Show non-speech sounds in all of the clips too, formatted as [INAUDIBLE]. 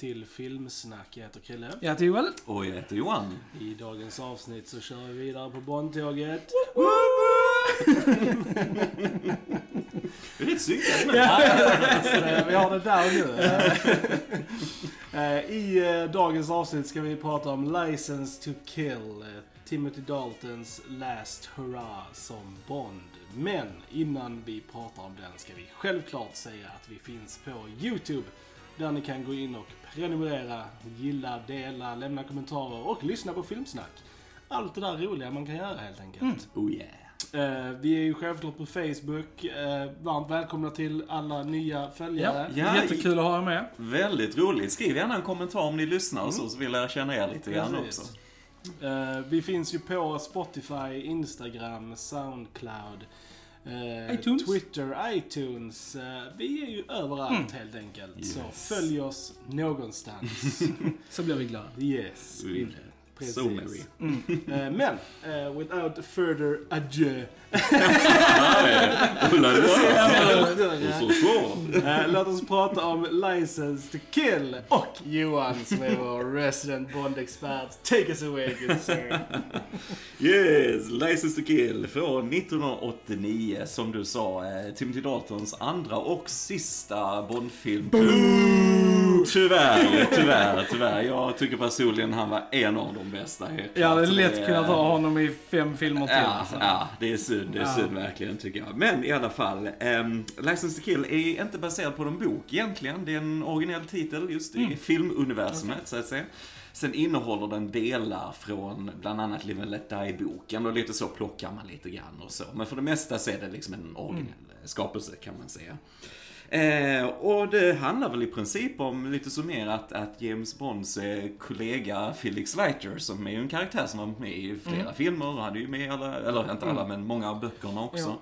till Filmsnack. Jag heter Krille. Jag heter Joel. Och jag heter Johan. I dagens avsnitt så kör vi vidare på Bondtåget. Du är rätt synkad med. Så, vi har det där nu. Eh, I eh, dagens avsnitt ska vi prata om License to Kill. eh, Timothy Daltons Last Hurrah som Bond. Men innan vi pratar om den ska vi självklart säga att vi finns på YouTube. Där ni kan gå in och prenumerera, gilla, dela, lämna kommentarer och lyssna på filmsnack. Allt det där roliga man kan göra helt enkelt. Oh yeah. Eh, vi är ju självklart på Facebook. Eh, varmt välkomna till alla nya följare. Ja, Jättekul att ha er med. Väldigt roligt. Skriv gärna en kommentar om ni lyssnar och så, så vi lär känna er lite grann också. Eh, vi finns ju på Spotify, Instagram, Soundcloud, eh, iTunes. Twitter, iTunes. Eh, vi är ju överallt helt enkelt. Så Yes. följ oss någonstans. [LAUGHS] Så blir vi glada. yes. Mm. Precis. So merry. Eh, men, eh, without further ado. Låt oss prata om License to Kill och Johan som är vår resident Bond-expert. Take us away good sir. Yes, License to Kill från 1989. Som du sa, eh, Timothy Daltons andra och sista Bondfilm. Tyvärr, tyvärr, tyvärr. Jag tycker personligen han var en av de bästa. Jag hade lätt kunnat ha honom i fem filmer till. Ja, alltså. ja, det är synd. Det är synd verkligen tycker jag. Men i alla fall. Um, License to Kill är inte baserad på någon bok egentligen. Det är en originell titel just i filmuniversumet så att säga. Sen innehåller den delar från bland annat Live and Let Die-boken och lite så plockar man lite grann och så. Men för det mesta så är det liksom en originell skapelse kan man säga. Eh, och det handlar väl i princip om, lite summerat, att James Bonds eh, kollega Felix Leiter, som är ju en karaktär som var med i flera filmer, och hade ju med i alla, eller inte alla, men många av böckerna också.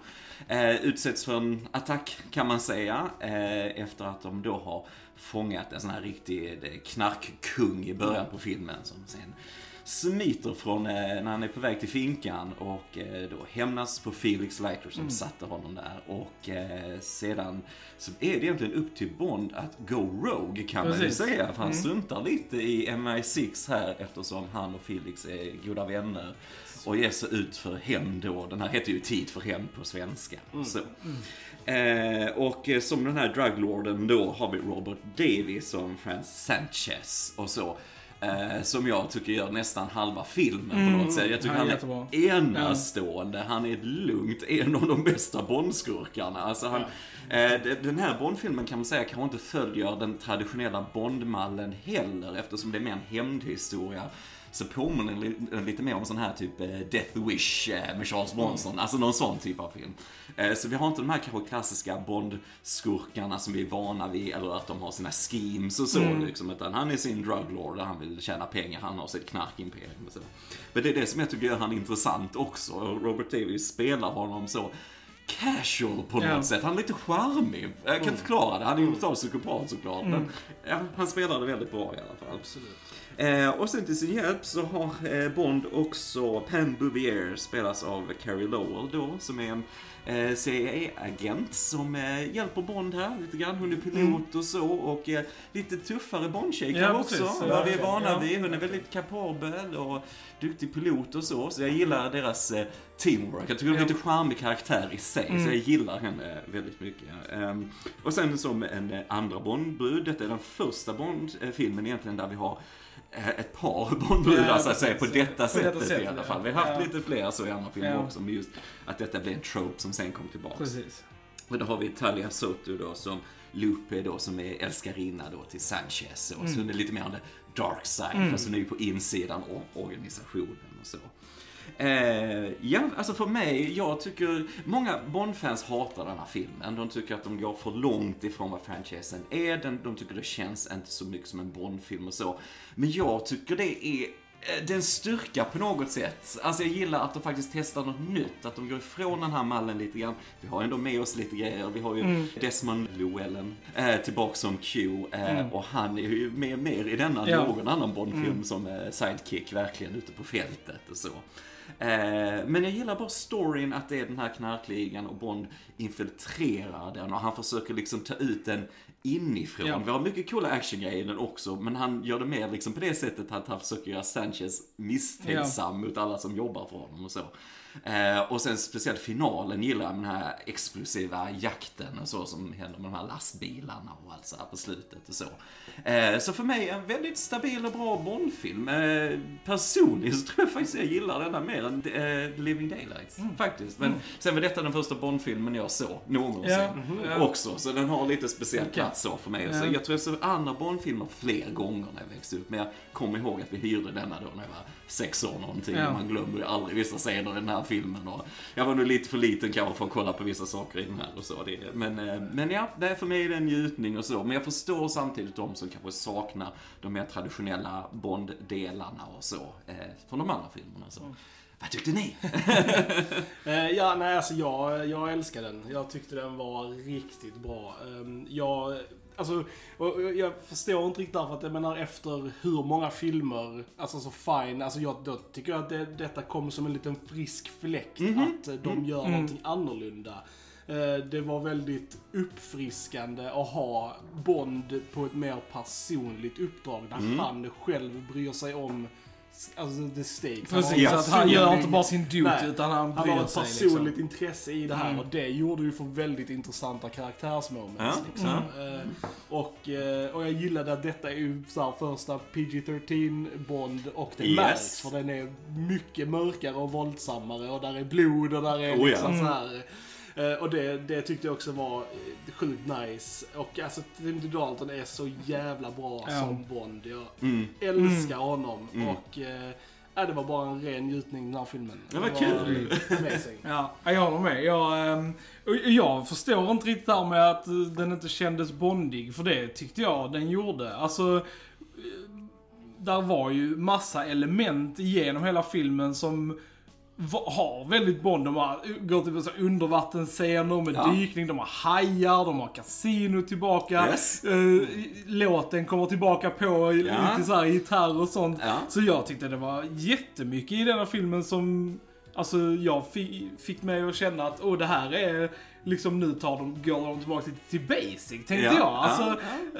Eh, utsätts för en attack, kan man säga, eh, efter att de då har fångat en sån här riktig eh, knarkkung i början på filmen, som sen smiter från eh, när han är på väg till finkan och eh, då hämnas på Felix Leiter som satte honom där. Och eh, sedan så är det egentligen upp till Bond att go rogue kan man ju Precis. säga. För han struntar lite i MI6 här eftersom han och Felix är goda vänner. Och ger sig ut för hämnd då. Den här heter ju Tid för hämnd på svenska. Så. Eh, och som den här druglorden då har vi Robert Davis som Franz Sanchez och så. Eh, som jag tycker gör nästan halva filmen på något sätt. Jag tycker han han är är, jättebra. enastående. Han är lugnt en av de bästa Bondskurkarna. Alltså han, eh, de- den här Bondfilmen kan man säga kanske inte följer den traditionella Bondmallen heller eftersom det är mer en hämndhistoria. Så påminner den li- den lite mer om sån här typ eh, Death Wish eh, med Charles Bronson. Alltså någon sån typ av film. Eh, Så vi har inte de här kanske klassiska Bond-skurkarna som vi är vana vid. Eller att de har sina schemes och så liksom. Utan han är sin druglord och han vill tjäna pengar. Han har sitt knarkimperium och så. Men det är det som jag tycker gör han intressant också. Robert Davis spelar honom så casual på något Ja. sätt. Han är lite charmig. Jag kan inte förklara det. Han är ju total psykopat såklart. Men ja, han spelar det väldigt bra i alla fall. Absolut. Eh, och sen till sin hjälp så har eh, Bond också Pam Bouvier, spelas av Carrie Lowell då, som är en eh, CIA-agent som eh, hjälper Bond här lite grann. Hon är pilot och så och eh, lite tuffare Bond-tjej Ja, också. vad vi är Ja, vana ja. vid. Hon är väldigt kapabel och duktig pilot och så. Så jag gillar deras eh, teamwork. Jag tycker hon är Ja. lite charmig karaktär i sig, så jag gillar henne väldigt mycket. Ehm, och sen som en andra Bondbrud, detta är den första Bond-filmen egentligen där vi har ett par Bondbrudar så att säga, på detta På detta sättet i sättet, alla fall. Vi har haft Ja. lite fler så i andra filmer Ja. också, men just att detta blir en trope som sen kom tillbaka. Precis. Och då har vi Talia Soto då som Lupe då som är älskarinna då till Sanchez. Och så hon är lite mer on the dark side, fast hon är ju på insidan av organisationen och så. Eh, ja, alltså för mig, jag tycker, många Bond-fans hatar den här filmen. De tycker att de går för långt ifrån vad franchisen är. Den, de tycker det känns inte så mycket som en Bond-film och så. Men jag tycker det är eh, det är en styrka på något sätt. Alltså jag gillar att de faktiskt testar något nytt, att de går ifrån den här mallen lite grann. Vi har ändå med oss lite grejer. Vi har ju Desmond Llewellyn eh, tillbaka som Q eh, och han är ju med mer i denna än Ja. någon annan Bondfilm som eh, sidekick verkligen ute på fältet och så. Eh, men jag gillar bara storyn att det är den här knarkligan och Bond infiltrerar den och han försöker liksom ta ut en inifrån. Ja. Vi har mycket coola actiongrejer i den också, men han gör det mer liksom på det sättet att han försöker göra Sanchez misstänksam mot alla som jobbar för honom och så. Eh, och sen speciellt finalen gillar jag, den här explosiva jakten och så som händer med de här lastbilarna och allt så här på slutet och så. Eh, så för mig en väldigt stabil och bra Bondfilm. Eh, personligen så tror jag faktiskt jag gillar denna mer än eh, Living Daylights. Faktiskt. Men sen var detta den första Bondfilmen jag såg någonsin. Ja, ja. Också, så den har lite speciell Okej. plats så för mig. Så Ja. jag tror jag såg andra Bondfilmer fler gånger när jag växte upp. Men jag kommer ihåg att vi hyrde denna då när jag var sex år någonting. Och man glömmer ju aldrig vissa scener i den här filmen. Och jag var nog lite för liten kanske för att kolla på vissa saker i den här och så. Det, men, eh, men ja, det är för mig är det en njutning och så. Men jag förstår samtidigt de som kanske saknar de mer traditionella Bond-delarna och så. Eh, från de andra filmerna. Så. Mm. Vad tyckte ni? [LAUGHS] Eh, ja, nej alltså jag, jag älskar den. Jag tyckte den var riktigt bra. Ehm, jag, alltså, jag förstår inte riktigt därför att jag menar efter hur många filmer, alltså så fine, alltså jag då tycker jag att det, detta kom som en liten frisk fläkt. Att eh, de gör någonting annorlunda. Eh, Det var väldigt uppfriskande att ha Bond på ett mer personligt uppdrag där han själv bryr sig om Alltså the stakes. Han har Precis, en att han gör inte bara sin duty Nej, utan han han bryr har ett sig personligt liksom. intresse i det här Mm. och det gjorde ju för väldigt intressanta karaktärsmoments. Ja, Liksom. Eh, och, eh, och jag gillade att detta är ju så här första PG-13 Bond och det Yes. märks för den är mycket mörkare och våldsammare och där är blod och där är Oh liksom Mm. så här. Eh, Och det, det tyckte jag också var sjukt nice. Och alltså Timothy Dalton är så jävla bra Ja. som Bond. Jag Mm. älskar honom. Mm. Och ja, det var bara en ren njutning den här filmen. Det var kul. Amazing. [LAUGHS] Ja, jag håller med. Jag, ehm, och jag förstår inte riktigt det här med att eh, den inte kändes bondig, för det tyckte jag den gjorde. Alltså, där var ju massa element genom hela filmen som har väldigt Bond. De har, går till här undervattensscener med Ja. dykning, de har hajar, de har kasino tillbaka. Yes. Eh, låten kommer tillbaka på Ja. lite så här gitarr och sånt. Ja. Så jag tyckte det var jättemycket i den här filmen som Alltså jag fi, fick mig att känna att åh det här är liksom nu tar de, går de tillbaka till, till basic tänkte Ja, jag. ja, Alltså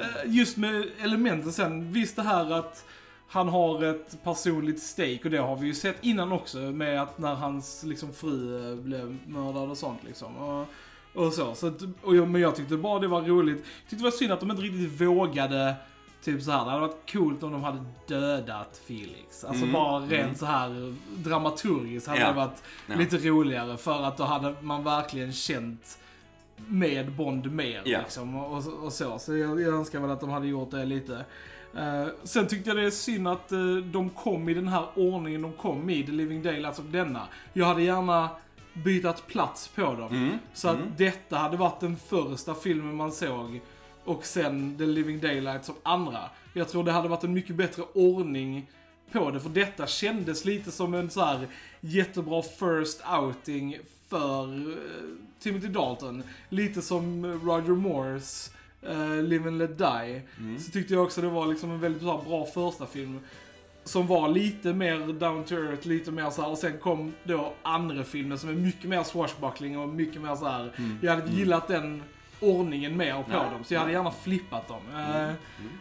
eh, just med elementen sen, visst det här att han har ett personligt stake och det har vi ju sett innan också med att när hans liksom fru eh, blev mördad och sånt liksom. Och, och så. så att, och jag, men jag tyckte bara det var roligt. Jag tyckte det var synd att de inte riktigt vågade Typ så här, det hade varit coolt om de hade dödat Felix. Alltså Mm, bara rent mm. så här dramaturgiskt hade Ja. det varit Ja. lite roligare för att då hade man verkligen känt med Bond mer Ja. liksom och, och, och så. Så jag, jag önskar väl att de hade gjort det lite. Eh, sen tyckte jag det är synd att eh, de kom i den här ordningen de kom i, The Living Daylights och denna. Jag hade gärna bytt plats på dem. Mm. Så att Mm. detta hade varit den första filmen man såg och sen The Living Daylights som andra. Jag tror det hade varit en mycket bättre ordning på det, för detta kändes lite som en så här jättebra first outing för uh, Timothy Dalton. Lite som Roger Moores uh, Live and Let Die. Mm. Så tyckte jag också det var liksom en väldigt bra första film Som var lite mer down to earth, lite mer så här, och sen kom då andra filmer som är mycket mer swashbuckling och mycket mer så här. Jag hade gillat den ordningen mer på Ja. dem, så jag hade gärna flippat dem. Eh, Mm.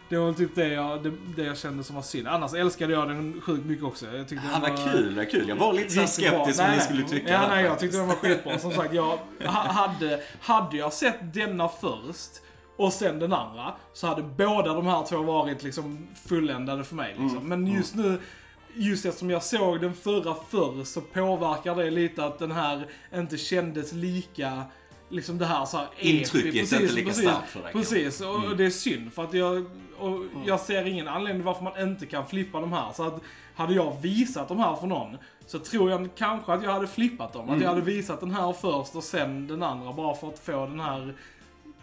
Det var typ det jag, det, det jag kände som var synd. Annars älskade jag den sjukt mycket också. Jag tyckte Ah, den var kul, vad kul. Jag var lite så skeptisk Nej, ni skulle tycka. Ja, nej, jag tyckte den var skitbra. Som sagt, jag ha- hade, hade jag sett denna först och sen den andra, så hade båda de här två varit liksom fulländade för mig. Liksom. Mm. Men just nu, just eftersom jag såg den förra förr, så påverkar det lite att den här inte kändes lika Liksom det här så här Intrycket är epic. inte lika starkt för dig. Precis, och Mm. det är synd för att jag, och jag ser ingen anledning varför man inte kan flippa de här. Så att hade jag visat de här för någon så tror jag kanske att jag hade flippat dem. Att Mm. jag hade visat den här först och sen den andra bara för att få den här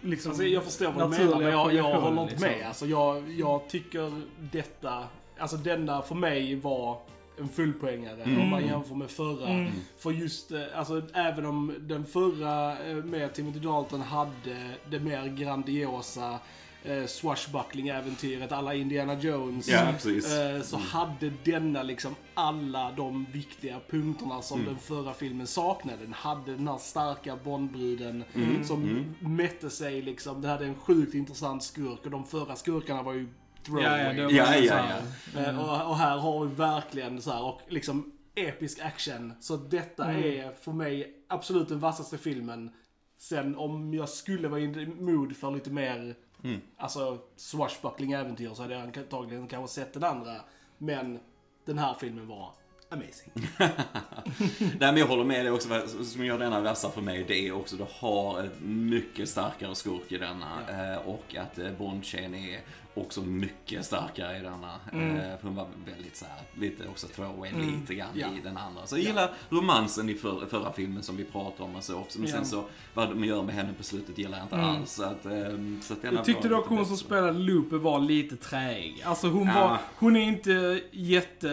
liksom Alltså, jag förstår vad du menar, men jag, jag håller inte liksom. med. Alltså, jag, jag tycker detta, alltså denna för mig var en fullpoängare Mm. om man jämför med förra. Mm. För just, eh, alltså även om den förra eh, med Timothy Dalton hade det mer grandiosa eh, swashbuckling-äventyret alla Indiana Jones. Ja. Eh, så hade denna liksom alla de viktiga punkterna som Mm. den förra filmen saknade. Den hade den här starka Bondbruden Mm. som mätte sig liksom. Det hade en sjukt intressant skurk och de förra skurkarna var ju throwaway. Ja, ja, Ja, ja, Eh, Och, och här har vi verkligen så här, och liksom episk action. Så detta Mm. är för mig absolut den vassaste filmen. Sen om jag skulle vara the mood för lite mer, Mm. alltså swashbuckling-äventyr så hade jag antagligen kanske sett den andra. Men den här filmen var amazing. [LAUGHS] Nej men jag håller med dig också, vad som gör denna värsta för mig, det är också att du har ett mycket starkare skurk i denna. eh, Och att eh, Bond-tjejen är också mycket starkare i denna. Mm. Eh, För hon var väldigt så här, lite också throwaway lite grann Ja. i den andra. Så jag gillar romansen i för, förra filmen som vi pratade om och så också. Men Ja. sen så, vad de gör med henne på slutet gillar jag inte alls. Så att, ehm, så att Jag tyckte dock hon som spelade Lupe var lite träig. Alltså hon Ja. var, hon är inte jätte,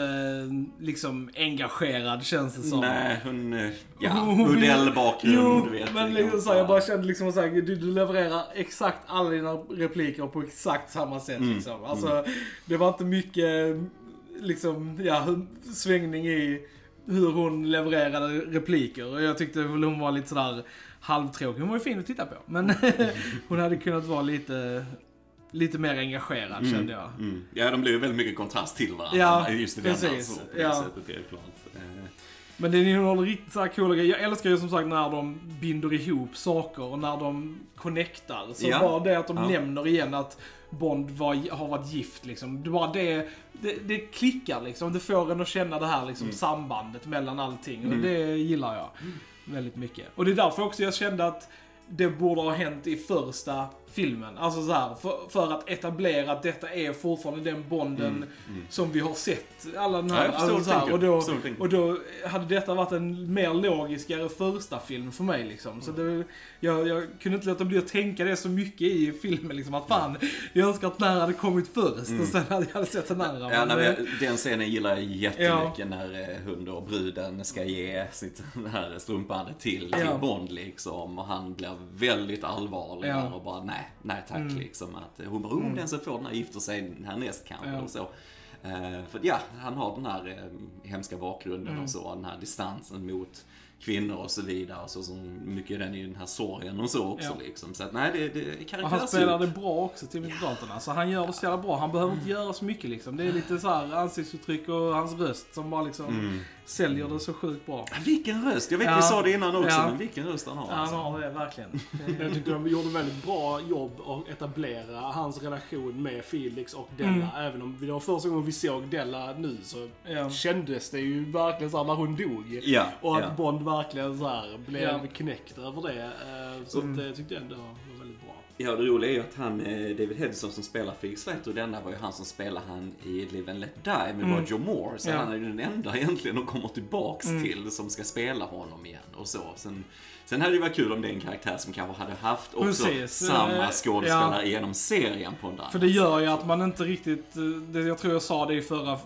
liksom engagerad känns det som. Nej, hon, eh, ja, Hon- modellbakgrund, Jo, vet. men liksom så, jag bara kände liksom så här, du, du levererar exakt alla dina repliker på exakt samma sätt Mm, liksom. Alltså, det var inte mycket, liksom, ja, svängning i hur hon levererade repliker. Och jag tyckte väl hon var lite sådär halvtråkig. Hon var ju fin att titta på. Men [LAUGHS] hon hade kunnat vara lite, lite mer engagerad kände jag. Mm. Ja, de blev ju väldigt mycket kontrast till varandra. Ja, just i denna. precis. Så på det Ja. sättet är det klart. Eh, Men den innehåller riktigt så här coola grejer. Jag älskar ju som sagt när de binder ihop saker och när de connectar. Så Ja. bara det att de Ja. nämner igen att Bond var, har varit gift liksom. Det, bara det, det, det klickar liksom. Det får en att känna det här liksom, sambandet mellan allting. Och Mm. det gillar jag väldigt mycket. Och det är därför också jag kände att det borde ha hänt i första filmen. Alltså så här, för, för att etablera att detta är fortfarande den Bonden som vi har sett. Alla den Mm, Ja, här, förstår alltså så här, och, då, och då hade detta varit en mer logiskare första film för mig liksom. Så det, jag, jag kunde inte låta bli att tänka det så mycket i filmen liksom. Att fan, jag önskar att den här hade kommit först och sen hade jag hade sett den andra. Mm. Ja, Men, nej, men den scenen gillar jag jättemycket när eh, hon och bruden ska ge sitt [LAUGHS] här strumpbandet till, till Ja. Bond liksom. Och han blir väldigt allvarlig Ja. och bara nej, nej tack liksom. Att hon bara, oh, den som får den här gifter sig härnäst kanske Ja. och så. Eh, för ja, han har den här eh, hemska bakgrunden och så, den här distansen mot kvinnor och så vidare. Så som mycket den i den här sorgen och så också Ja. liksom. Så att nej, det, det och han spelar det bra också, Timothy Dalton. Alltså han gör det så jävla bra. Han behöver inte göra så mycket liksom. Det är lite så här ansiktsuttryck och hans röst som bara liksom Mm. säljer det så sjukt bra. Vilken röst! Jag vet Ja. vi sa det innan också, Ja. men vilken röst han har. Ja, han alltså. har det verkligen. [LAUGHS] Jag tyckte de gjorde väldigt bra jobb att etablera hans relation med Felix och Della. Mm. Även om det var första gången vi såg Della nu så Ja. kändes det ju verkligen så när hon dog. Ja, Och att ja. Bond verkligen så här blev Ja. knäckt över det. Eh, Så Mm. att, eh, tyckte jag ändå var väldigt bra. Ja, det roliga är ju att han, eh, David Hedson som spelar Felix Leiter, denna var ju han som spelade han i Live and Let Die med Mm. Roger Moore. Så Ja. han är ju den enda egentligen att komma tillbaks Mm. till som ska spela honom igen och så. Sen, sen hade det varit kul om det är en karaktär som kanske hade haft också Precis. samma skådespelare genom serien på en dans. För det gör ju att man inte riktigt, det, jag tror jag sa det i förra,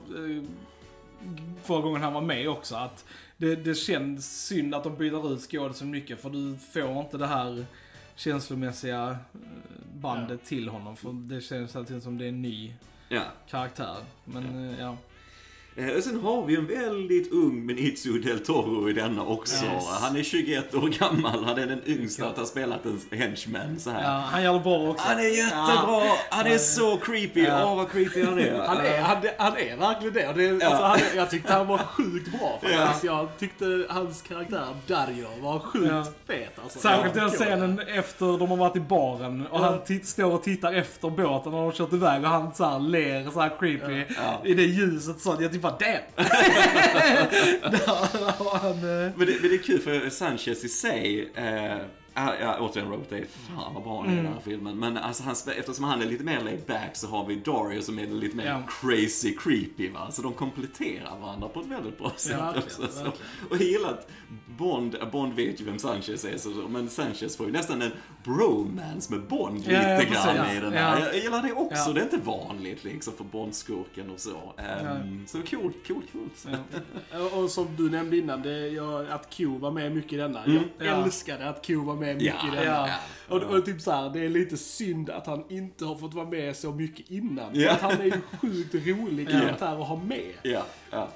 förra gången han var med också, att det, det känns synd att de byter ut skådisen mycket för du får inte det här känslomässiga eh, bandet till honom. För det känns alltid som det är en ny Ja. karaktär. Men eh, ja. Eh, Och sen har vi en väldigt ung Benicio del Toro i denna också. Yes. Han är 21 år gammal, han är den yngsta att ha spelat en henchman så här. ja, han gör det bra också. Han är jättebra! Han är så creepy! Åh, Ja. vad creepy han är. Han är, han, han är verkligen det. Det alltså, han, jag tyckte han var sjukt bra faktiskt. Jag tyckte hans karaktär Dario var sjukt Ja. fet alltså. Särskilt Ja, den scenen efter de har varit i baren och Ja. han står och tittar efter båten när de har kört iväg och han så här ler så här creepy Ja. i det ljuset så jag typ [LAUGHS] Där var han... eh, Men det, men det är kul för Sanchez i sig, eh, ja, ja, återigen Robert är fan vad bra han är i den här filmen. Men alltså, han, eftersom han är lite mer laid back så har vi Dario som är lite mer Ja. crazy creepy va. Så de kompletterar varandra på ett väldigt bra sätt verkligen, också. Så. Och jag gillar att Bond, Bond vet ju vem Sanchez är, så, men Sanchez får ju nästan en bromance med Bond Ja, ja, lite grann ja. i den Ja. här. Jag gillar det också. Ja. Det är inte vanligt liksom för Bondskurken och så. Ehm, Så coolt, coolt, coolt. Ja. Och- Och som du nämnde innan, det, jag, att Q var med mycket i denna. Mm. Jag Ja. älskade att Q var med mycket Ja, i denna. Ja. ja. Och, och typ så här, det är lite synd att han inte har fått vara med så mycket innan. För att han är ju sjukt rolig karaktär att ha med.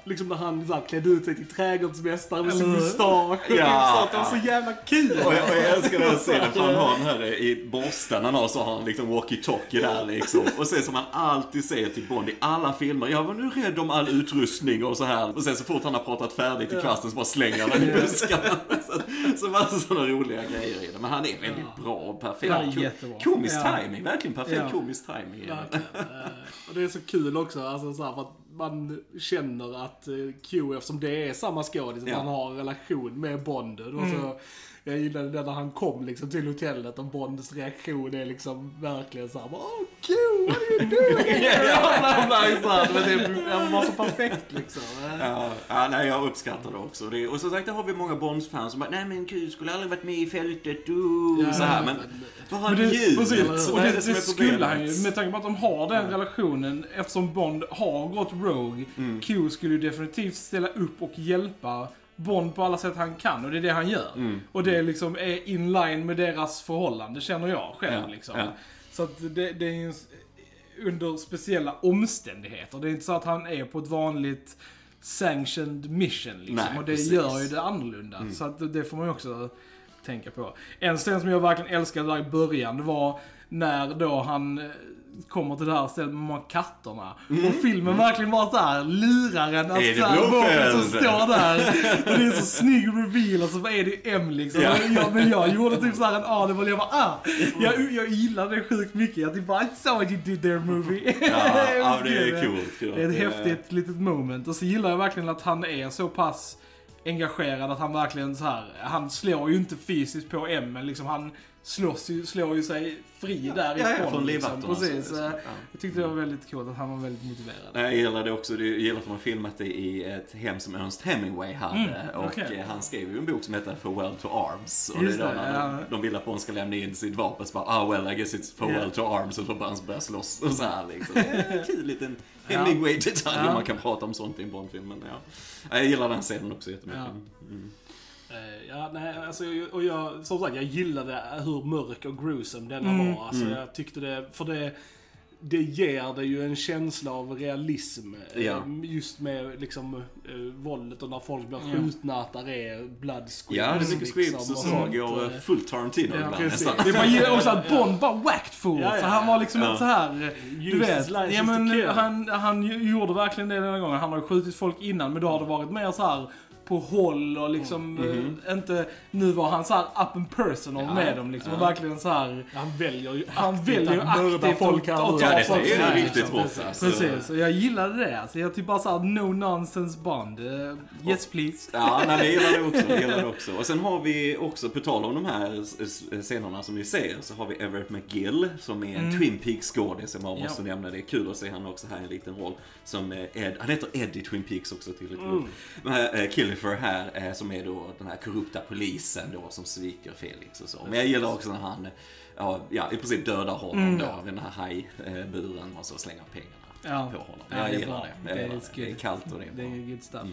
Liksom när han så här, klädde ut sig till trädgårdsmästare med sin mustasch och Ja, typ så. att Det var så jävla kul. Och jag, och jag älskar den här scenen för han har den här i borsten han har så har han liksom walkie-talkie där liksom. Och sen som han alltid säger till Bond i alla filmer, jag var nu rädd om all utrustning och så här. Och sen så fort han har pratat färdigt i kvasten så bara slänger han den i buskarna. [LAUGHS] Så, så massa sådana roliga grejer i det. Men han är väldigt bra och perfekt. Han är Ko- jättebra. Komisk Ja. timing, verkligen perfekt Ja. komisk timing. [LAUGHS] Eh, Och det är så kul också, alltså så här, för att man känner att eh, Q, eftersom det är samma skådis, att Ja. han har en relation med Bond. Och så, jag gillade det när han kom liksom till hotellet och Bonds reaktion är liksom verkligen såhär Åh Q, what are you doing? ja, han men det var så perfekt liksom. Ja, ja, nej, jag uppskattar det också. Det, och som sagt, där har vi många Bonds-fans som bara, nej men Q skulle aldrig varit med i fältet, uh, Ja, så här. Men men- vad har Men han det, ljud? precis, och det, det det, är skulle han ju, med tanke på att de har den relationen, eftersom Bond har gått Rogue, Mm. Q skulle ju definitivt ställa upp och hjälpa Bond på alla sätt han kan, och det är det han gör. Mm. Och det liksom är in line med deras förhållande, känner jag själv Ja, liksom. ja. Så att det, det är ju s- under speciella omständigheter. Det är inte så att han är på ett vanligt sanctioned mission liksom. Nej, och det precis. Mm. gör ju det annorlunda. Så att det- får man ju också tänka på. En scen som jag verkligen älskade där i början, var när då han eh, kommer till det här stället med de här katterna. Och filmen verkligen bara såhär lurar en att Mm. Såhär? Wolfen som står där. Och det är så snygg reveal och så är det M liksom. Ja. Jag, men jag gjorde typ såhär en audible, jag bara ah. Jag, jag gillade det sjukt mycket. Jag typ bara I saw what you did there movie. Ja, ja, [LAUGHS] det är coolt. coolt. Det är ett häftigt litet moment. Och så gillar jag verkligen att han är så pass engagerad att han verkligen så här. han slår ju inte fysiskt på M, men liksom han slåss ju, slår ju sig fri därifrån. Ja, ja, från liksom. livvakterna, Precis. så är det så. Eh, Ja. Jag tyckte det var väldigt coolt att han var väldigt motiverad. Jag gillar det också. Jag gillar att de har filmat det i ett hem som Ernst Hemingway hade. Mm, och okej. eh, han skrev ju en bok som heter Farewell to Arms. Och Just det är då det, när ja. de, de vill att Bond ska lämna in sitt vapen så bara, ah well I guess it's farewell Ja. to arms. Och så bara han börjar slåss och så här liksom. Det är en kul liten Ja. Hemingway-detalj Ja. om man kan prata om sånt i en Bond-film. Men ja. Jag gillar den scenen också jättemycket. Ja. Mm. Eh, Ja, nej, alltså, och jag, som sagt, jag gillade hur mörk och gruesome denna Mm. var. Alltså, Jag tyckte det, för det, det ger det ju en känsla av realism. eh, Ja. Just med liksom eh, våldet och när folk blir Ja. skjutna, att det är blood squibs. Ja, det är mycket squibs och så går fullt Tarantino Ja, ibland nästan. Det gillar också att Bond bara whacked [LAUGHS] fool. Ja, ja, Så han var liksom ja. inte så här. Du vet. Ja, men han, han ju- gjorde verkligen det den här gången. Han har ju skjutit folk innan, men då har det varit mer så här på håll och liksom eh, inte... Nu var han så här up and personal Ja, med dem liksom. Och ja. verkligen så här. Han väljer ju Han aktivt väljer ju aktivt folk här nu. ta Ja, folk det är riktigt liksom. hårt alltså. Precis, och jag gillade det. Alltså, jag typ bara såhär, no nonsense Bond. Eh, yes please. Ja, nej, jag gillar det också. Jag gillar det också. Och sen har vi också, på tal om de här scenerna som vi ser, så har vi Everett McGill som är en Twin Peaks-skådis som man Ja. måste nämna. Det är kul att se han också här i en liten roll. Som eh, Ed, han heter Ed i Twin Peaks också till mm. Men eh, Killifer här, eh, som är då den här korrupta polisen då som sviker Felix och så. Men jag gillar också när han, ja, ja i princip dödar honom då vid den här hajburen och så slänger pengarna Ja. på honom. Ja, jag det är gillar det. Det det. Det är kallt och det är Det bra. är good stuff. Eh,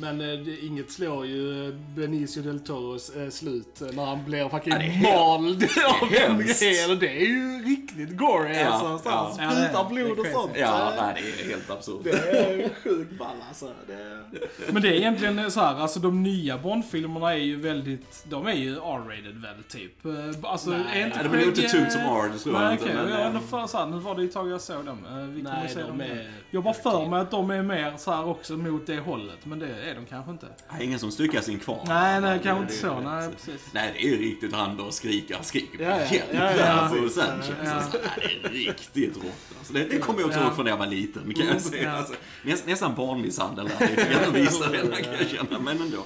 Men eh, det, inget slår ju Benicio del Toros eh, slut eh, när han blir fucking Ja, mald [LAUGHS] av en grej. Det är ju riktigt gory Ja, alltså. Så ja. han Ja, sprutar är- blod och sånt. Ja, Eh, nej, det är helt absurt. Det är sjukt ball alltså. Det... [LAUGHS] Men det är egentligen så här, alltså de nya Bond-filmerna är ju väldigt, de är ju R-rated väl typ. Eh, Alltså, Nej, är inte Nej, de är nog inte tungt som R, det tror jag Nej inte. okej, men, okay. eh, för, så här, nu var det ett tag jag såg dem. Eh, Vi kommer Nej, se de dem är-. Jag bara för mig att de är mer så här också mot det hållet, men det är de kanske inte. Nej, ingen som styckar sin kvarn. Nej, nej, kanske inte så. Nej, precis. Nej, det är ju riktigt. Han skrika. Han skriker på Ja, ja. hjälp Ja, ja, på. Sanchez. Ja. Alltså, nej, det är riktigt rått. Alltså, det, det kommer jag också Ja. ihåg från när jag var liten, kan jag säga. Ja. Alltså, näst, nästan barnmisshandel där. lite grann att visa det, kan jag känna. Men ändå.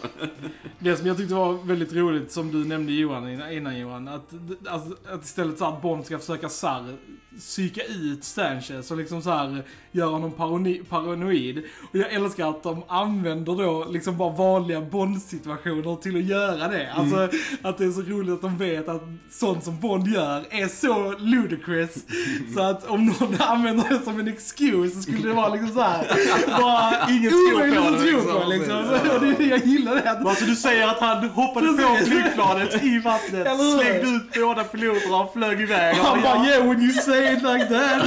Det som jag tyckte var väldigt roligt, som du nämnde Johan innan, Johan, att, alltså, att istället så att Bond ska försöka här, psyka ut Sanchez och liksom så här göra honom paranoid. Och jag älskar att de använder då liksom bara vanliga Bond-situationer till att göra det. Alltså Mm. att det är så roligt att de vet att sånt som Bond gör är så ludicrous. Så att om någon [LAUGHS] använder det som en excuse så skulle det vara liksom så här bara på omöjligt att tro liksom. på liksom. [LAUGHS] Så, det jag gillar det. Att Alltså du säger att han hoppade på flygplanet i vattnet, slängde ut båda piloterna och flög iväg. Han Och bara jag- yeah when you say it like that.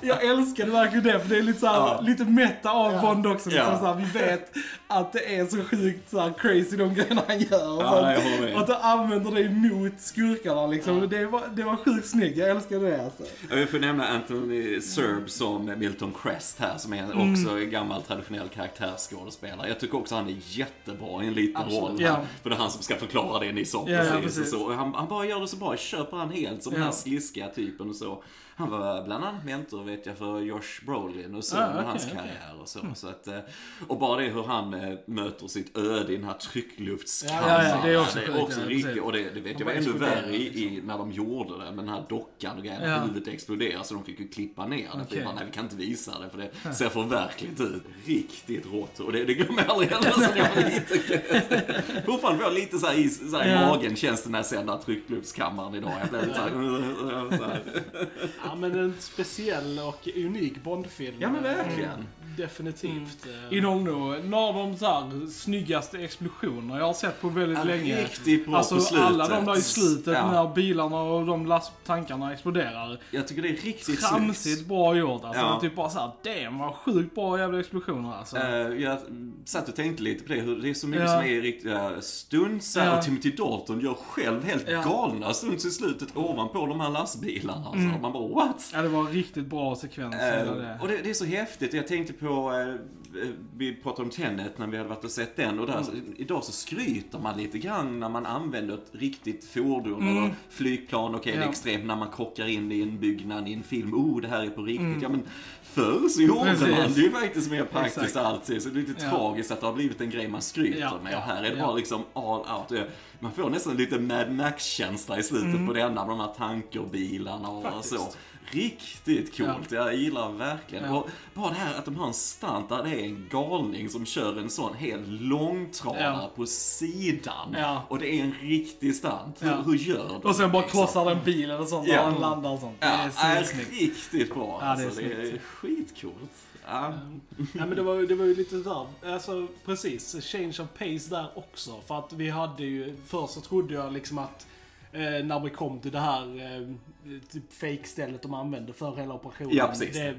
Jag bara älskade verkligen det för det är lite, så här, Ja. lite meta av Bond också. Liksom, Ja. så här, vi vet att det är så sjukt så här, crazy de grejerna han gör. Ja, så, och att de använder det emot skurkarna liksom. Det, var, det var sjukt snyggt. Jag älskade det alltså. Jag får nämna Anthony Serb som Milton Crest här, som är Mm. också en gammal traditionell karaktärsskådespelare. Jag tycker också han är jättebra i en liten Absolut. roll. Ja. Här, för det är han som ska förklara det ni sa Ja, ja, precis. precis. Och så. Han, han bara gör det så bra, jag köper han helt som den Ja. här sliskiga typen och så. Han var bland annat mentor vet jag för Josh Brolin och så Ah, okej, hans karriär och så. så att, eh, och bara det hur han eh, möter sitt öde i den här tryckluftskammaren. Ja, ja, det är också det är också ja, riktigt, och det, det vet jag var ännu värre i, i, när de gjorde det med den här dockan och grejen. Ja. Huvudet exploderar så de fick ju klippa ner det. Okay. Bara, nej, vi kan inte visa det för det ser för verkligt ut. Riktigt rått. Och det, det glömmer jag aldrig heller sen jag var liten. [LAUGHS] Fortfarande får jag lite så här i, så här i Ja. magen känns den här tryckluftskammaren idag. Jag blev lite så här, [LAUGHS] så här. Ja men en speciell och unik Bondfilm. Ja men verkligen. Mm, Definitivt. eh. Innehåller nog några av de så här, snyggaste explosioner jag har sett på väldigt Ja, länge. Riktigt bra Alltså på slutet. alla de där i slutet Ja. när bilarna och de lasttankarna exploderar. Jag tycker det är riktigt Tramsigt snyggt. bra gjort alltså. Ja. Typ bara såhär, damn vad sjukt bra jävla explosioner alltså. Eh, jag satt och tänkte lite på det, hur det är så mycket Ja. som är riktiga stunts Ja. och Timothy Dalton gör själv helt Ja. galna stunts i slutet ovanpå de här lastbilarna. Alltså. Mm. Man bara what? Ja det var riktigt bra sekvens. Eh, det. och det, det är så häftigt. Jag tänkte på, eh, vi pratade om Tenet när vi hade varit och sett den och där, så, idag så skryter man lite grann när man använder ett riktigt fordon Mm. eller flygplan. Okej, det är Ja. extremt när man krockar in i en byggnad i en film. Oh, det här är på riktigt. Ja, men förr så gjorde. Precis. man det är ju faktiskt mer praktiskt Exakt. alltid. Så det är lite Ja. tragiskt att det har blivit en grej man skryter Ja, med. Och här är det ja. bara liksom all out. Man får nästan lite Mad Max-känsla i slutet Mm. på denna, med de här tankerbilarna och Faktiskt. så. Riktigt coolt. Jag gillar verkligen. Ja. Och bara det här att de har en stunt där det är en galning som kör en sån hel långtradare Ja. på sidan. Ja. Och det är en riktig stunt. Hur, Ja. hur gör de Och sen bara liksom? krossar den bilen och sånt Ja. han landar och sånt. Det Ja, är är så snyggt. riktigt bra. Ja, det är alltså. det är skitcoolt. Ja. Ja men det var, ju- det var ju lite där, alltså precis, change of pace där också. För att vi hade ju, först så trodde jag liksom att eh, när vi kom till det här eh, typ fake-stället de använde för hela operationen. Ja, precis. Det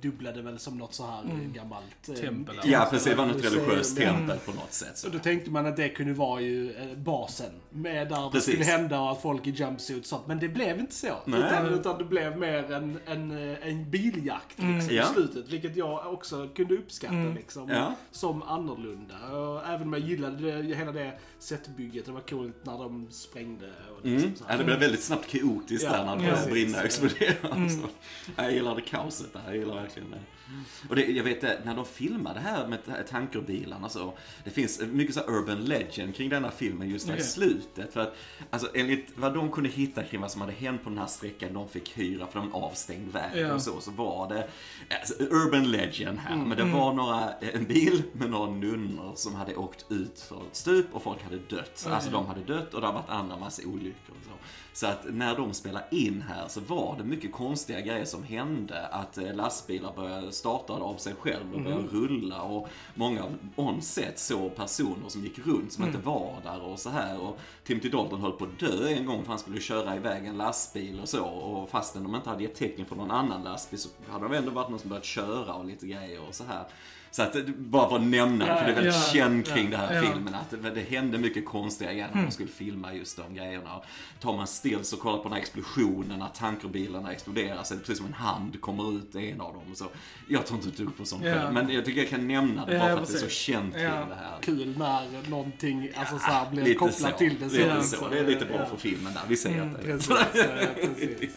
dubblade väl som något så här eh, gammalt... eh, Tempel, ja, precis. Det var något religiöst ja. tempel på något sätt. Så. Och då tänkte man att det kunde vara ju eh, basen. Med där det Precis. skulle hända och att folk i jumpsuits sånt. Men det blev inte så. Nej. Utan, utan det blev mer en, en, eh, en biljakt liksom, Ja. i slutet. Vilket jag också kunde uppskatta Mm. liksom. Ja. Som annorlunda. Och även om jag gillade det, hela det setbygget. Det var coolt när de sprängde. Och liksom Mm. så Ja, det blev väldigt snabbt kaotiskt Ja, där när det ja. Började brinna och explodera. Mm. Så. Jag gillade kaoset där, jag gillar verkligen det. Och det, jag vet det, när de filmade här med tankerbilarna så, det finns mycket så urban legend kring denna filmen just i Okej. slutet. För att, alltså enligt vad de kunde hitta kring vad som hade hänt på den här sträckan de fick hyra för en avstängd väg Ja. och så, så var det alltså, urban legend här. Mm. Men det var några, en bil med några nunnor som hade åkt ut för ett stup och folk hade dött. Oj. Alltså de hade dött och det har varit andra massa olyckor och så. Så att när de spelade in här så var det mycket konstiga grejer som hände. Att eh, lastbilar började starta av sig själv och började rulla och många on-set såg personer som gick runt som inte var där och så här. Och Timothy Dalton höll på att dö en gång för han skulle köra iväg en lastbil och så. Och fastän de inte hade gett tecken från någon annan lastbil så hade det ändå varit någon som börjat köra och lite grejer och så här. Så att, bara för att nämna det, för det är väldigt Ja, känd kring det här ja. filmen att det, det hände mycket konstiga grejer när de skulle filma just de grejerna. Tar man stills och kollar på den här explosionen, när tankerbilarna exploderar så är det precis som en hand kommer ut i en av dem. Så jag tar inte ett dugg på sånt Ja. men jag tycker jag kan nämna det bara Ja, för att det är så precis. känt kring Ja. det här. Kul när någonting alltså, så här, blir kopplat så, till det. lite sen, så. Det är lite bra ja. för filmen där, vi säger Mm, att det precis, eh, [LAUGHS] precis.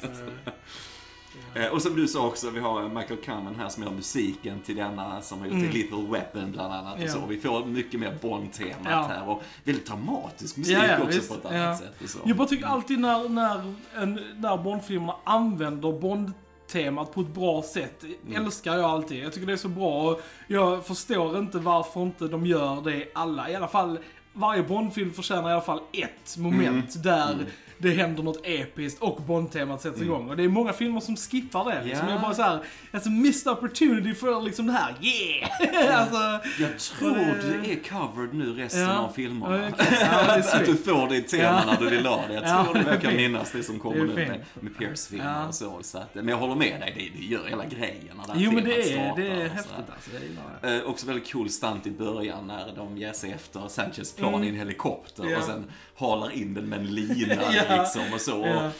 Eh. Och som du sa också, vi har Michael Kamen här som gör musiken till denna, som har gjort Mm. till Little Weapon bland annat. Och så. Vi får mycket mer Bond-temat här och väldigt dramatisk musik också visst. på ett annat sätt. Och så. Jag bara tycker alltid när, när, en, när Bondfilmerna använder Bond-temat på ett bra sätt, Mm. älskar jag alltid. Jag tycker det är så bra och jag förstår inte varför inte de gör det alla. I alla fall, varje Bondfilm förtjänar i alla fall ett moment där det händer något episkt och Bond-temat sätts igång. Och det är många filmer som skippar det. Liksom. Ja. Jag bara såhär, alltså missed opportunity för liksom det här, yeah! [LAUGHS] alltså, Jag tror det- det är covered nu resten Ja. av filmerna. Ja, okej. Ja, är [LAUGHS] att du får det i tema Ja. när du vill ha det. Jag Ja, tror det verkar fint. minnas det som kommer Det är nu med, med Pierce-filmer Ja. och så. så att, men jag håller med dig, det, det gör hela grejen när det Jo men det är, det är häftigt alltså, jag det. Eh, också väldigt cool stunt i början när de ger sig efter Sanchez plan Mm. i en helikopter Ja. och sen halar in den med en lina [LAUGHS] Ja. [LAUGHS] liksom och så. Ja. Och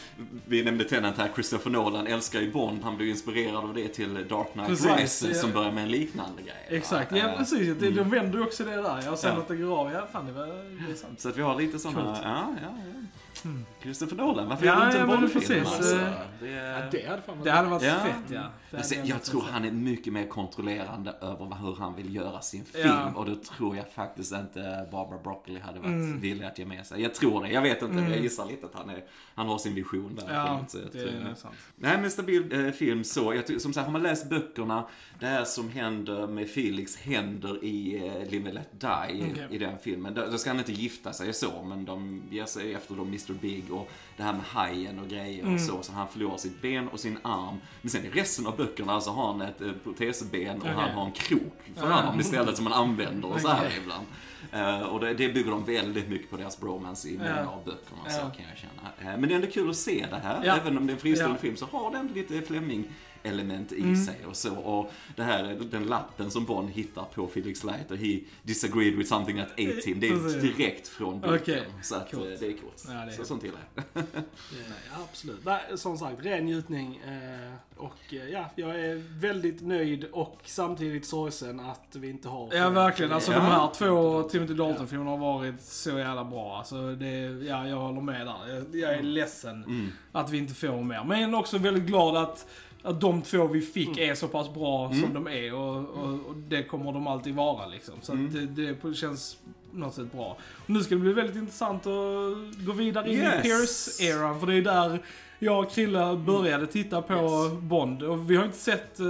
vi nämnde Tennant här, Christopher Nolan älskar ju Bond, han blev inspirerad av det till Dark Knight Precis, Rises ja. som börjar med en liknande grej. va? Exakt, ja Eh, precis. Det, de vänder ju också det där. Jag sen Ja. att det går av, ja fan det, var, det är sant. Så att vi har lite sådana, Coolt. ja, ja, ja. Christopher Nolan, varför Ja, gör du inte ja, en men Bond-film? Alltså? Det, Ja, det hade fan varit Det hade varit Ja. fett ja. Men hade se, varit jag tror han är mycket mer kontrollerande över hur han vill göra sin film. Ja. Och då tror jag faktiskt inte Barbara Broccoli hade varit Mm. villig att ge med sig. Jag tror det, jag vet inte. Jag gissar lite att han, är, han har sin vision där på Ja, något sätt. det är sant. Nej men stabil eh, film så. Jag som sagt, har man läst böckerna, det här som händer med Felix händer i eh, Live and Let Die Okej. i den filmen. Då, då ska han inte gifta sig så, men de ger sig efter då Mr Big och det här med hajen och grejer Mm. och så. Så han förlorar sitt ben och sin arm. Men sen i resten av böckerna så har han ett eh, protesben och Okej. han har en krok för arm istället som han använder och så här Okej. ibland. Eh, och det, det bygger de väldigt mycket på deras bromance i många Ja. av böckerna, Ja. så kan jag känna. Eh, men det är ändå kul att se det här, Ja. även om det är en fristående film så har den lite Fleming-element i Mm. sig och så. Och det här, den lappen som Bond hittar på Felix Leiter, he disagreed with something that ate him, det är direkt från boken. Okej, Så att, coolt. eh, det är coolt. Ja, det är så sånt gillar jag. [LAUGHS] Ja, absolut. Nej, som sagt, ren njutning. Eh, och eh, ja, jag är väldigt nöjd och samtidigt sorgsen att vi inte har... Ja verkligen, alltså Ja. de här två Timothy Dalton-filmerna har varit så jävla bra. Alltså det, ja jag håller med där. Jag, jag är ledsen Mm. att vi inte får mer. Men också väldigt glad att, att de två vi fick är så pass bra som de är. Och, och, och det kommer de alltid vara liksom. Så att det, det känns något sätt bra. Och nu ska det bli väldigt intressant att gå vidare in Yes. i Pierce-eran. För det är där jag och Krille började titta på Yes. Bond. Och vi har inte sett eh,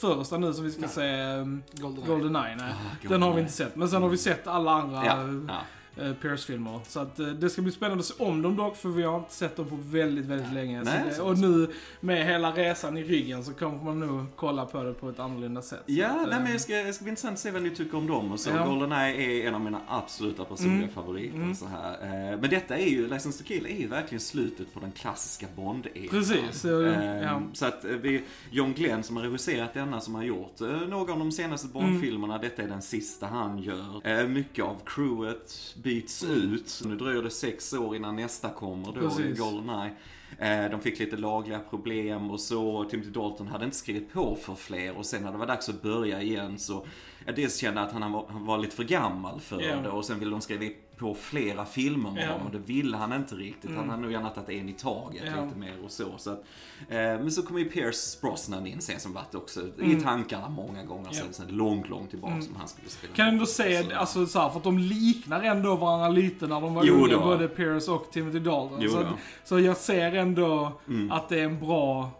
första nu som vi ska Nej. se um, Goldeneye. Goldeneye. Nej. Ah, Den har vi inte sett. Men sen har vi sett alla andra Ja, eh, ja. Eh, Pierce-filmer. Så att eh, det ska bli spännande att se om dem dock, för vi har inte sett dem på väldigt, väldigt länge. Nej, det, och nu med hela resan i ryggen så kommer man nog kolla på det på ett annorlunda sätt. Ja, att, nej, eh, men det ska, det ska bli intressant att se vad ni tycker om dem. Och så. Ja. Goldeneye är en av mina absoluta personliga Mm. favoriter. Mm. Så här. Eh, Men detta är ju, License to Kill är ju verkligen slutet på den klassiska Bond-eran. Precis, så, Eh, ja. Så att eh, vi, John Glenn som har regisserat denna, som har gjort eh, några av de senaste Bond-filmerna, Mm. detta är den sista han gör. Eh, Mycket av crewet byts ut. Nu dröjer det sex år innan nästa kommer då, i Precis. Goldeneye. Eh, De fick lite lagliga problem och så. Timothy Dalton hade inte skrivit på för fler och sen när det var dags att börja igen så jag dels kände att han var, han var lite för gammal för Ja. det och sen ville de skriva på flera filmer med Ja. honom och det ville han inte riktigt. Han Mm. hade nog gärna tagit en i taget Ja. lite mer och så. så att, eh, men så kom ju Pierce Brosnan in sen som varit också Mm. i tankarna många gånger Ja. sen, sen långt, långt tillbaka Mm. som han skulle spela. Kan ändå se, Så- alltså så här, för att de liknar ändå varandra lite när de var Jo unga, både Pierce och Timothy Dalton. Så, att, så jag ser ändå Mm. att det är en bra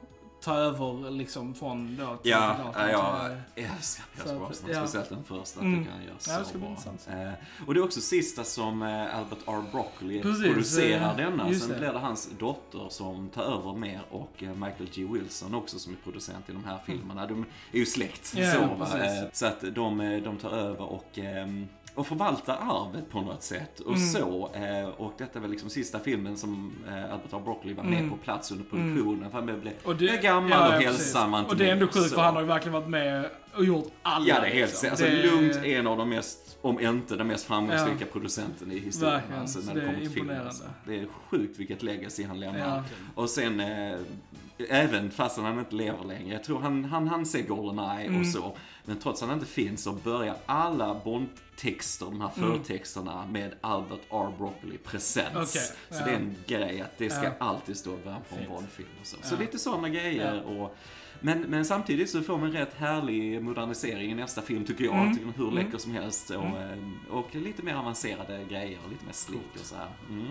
ta över liksom från då Timothy Ja, Dalton. ja, till- jag älskar Så Pierce Brosnan. ja. Speciellt den första. Mm. tycker han gör så Ja, det bra. Eh, och det är också sista som eh, Albert R. Broccoli Precis, producerar eh, denna. Sen det. blir det hans dotter som tar över mer och eh, Michael G. Wilson också som är producent i de här filmerna. De är ju släkt. Ja, så. Eh, så att de, eh, de tar över och ehm, och förvaltar arvet på något sätt. Och Mm. så. Eh, och detta är väl liksom sista filmen som eh, Albert R. Broccoli var med Mm. på plats under produktionen. För han blev Och blev gammal och precis. hälsam. Och det är ändå sjukt för han har ju verkligen varit med och gjort alla. Ja, det är helt liksom. alltså, Det är- lugnt en av de mest, om inte den mest framgångsrika Ja. producenten i historien. Verkligen, Alltså, så när det det kommer till film. Alltså. Det är sjukt vilket legacy han lämnar. Ja. Och sen eh, Även fast han inte lever längre. Jag tror han, han, han ser Goldeneye Mm. och så. Men trots att han inte finns så börjar alla Bond-texter, de här Mm. förtexterna med Albert R. Broccoli presents. Okej, Så ja. det är en grej att det ska Ja. alltid stå början på en. Bond-film och så. Så Ja. lite sådana grejer. Och, men, men samtidigt så får man en rätt härlig modernisering i nästa film tycker jag. Mm. Tycker den hur Mm. läcker som helst. Och, eh, och lite mer avancerade grejer och lite mer slick och så här. Mm.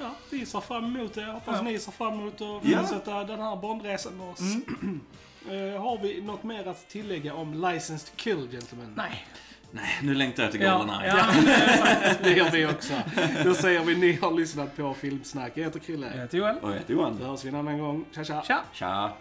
Ja, vi ser fram emot det. Jag hoppas Ja. ni ser fram emot att Ja. fortsätta den här Bondresan med oss. Mm. [CLEARS THROAT] Eh, har vi något mer att tillägga om License to Kill, gentlemen? Nej. Nej, nu längtar jag till Ja, Goldeneye. ja. Det gör vi också. Då säger vi ni har lyssnat på Filmsnack. Jag heter Krille. Jag heter Joel. Och jag heter Johan. Då hörs vi en annan gång. Tja tja! Tja! Tja!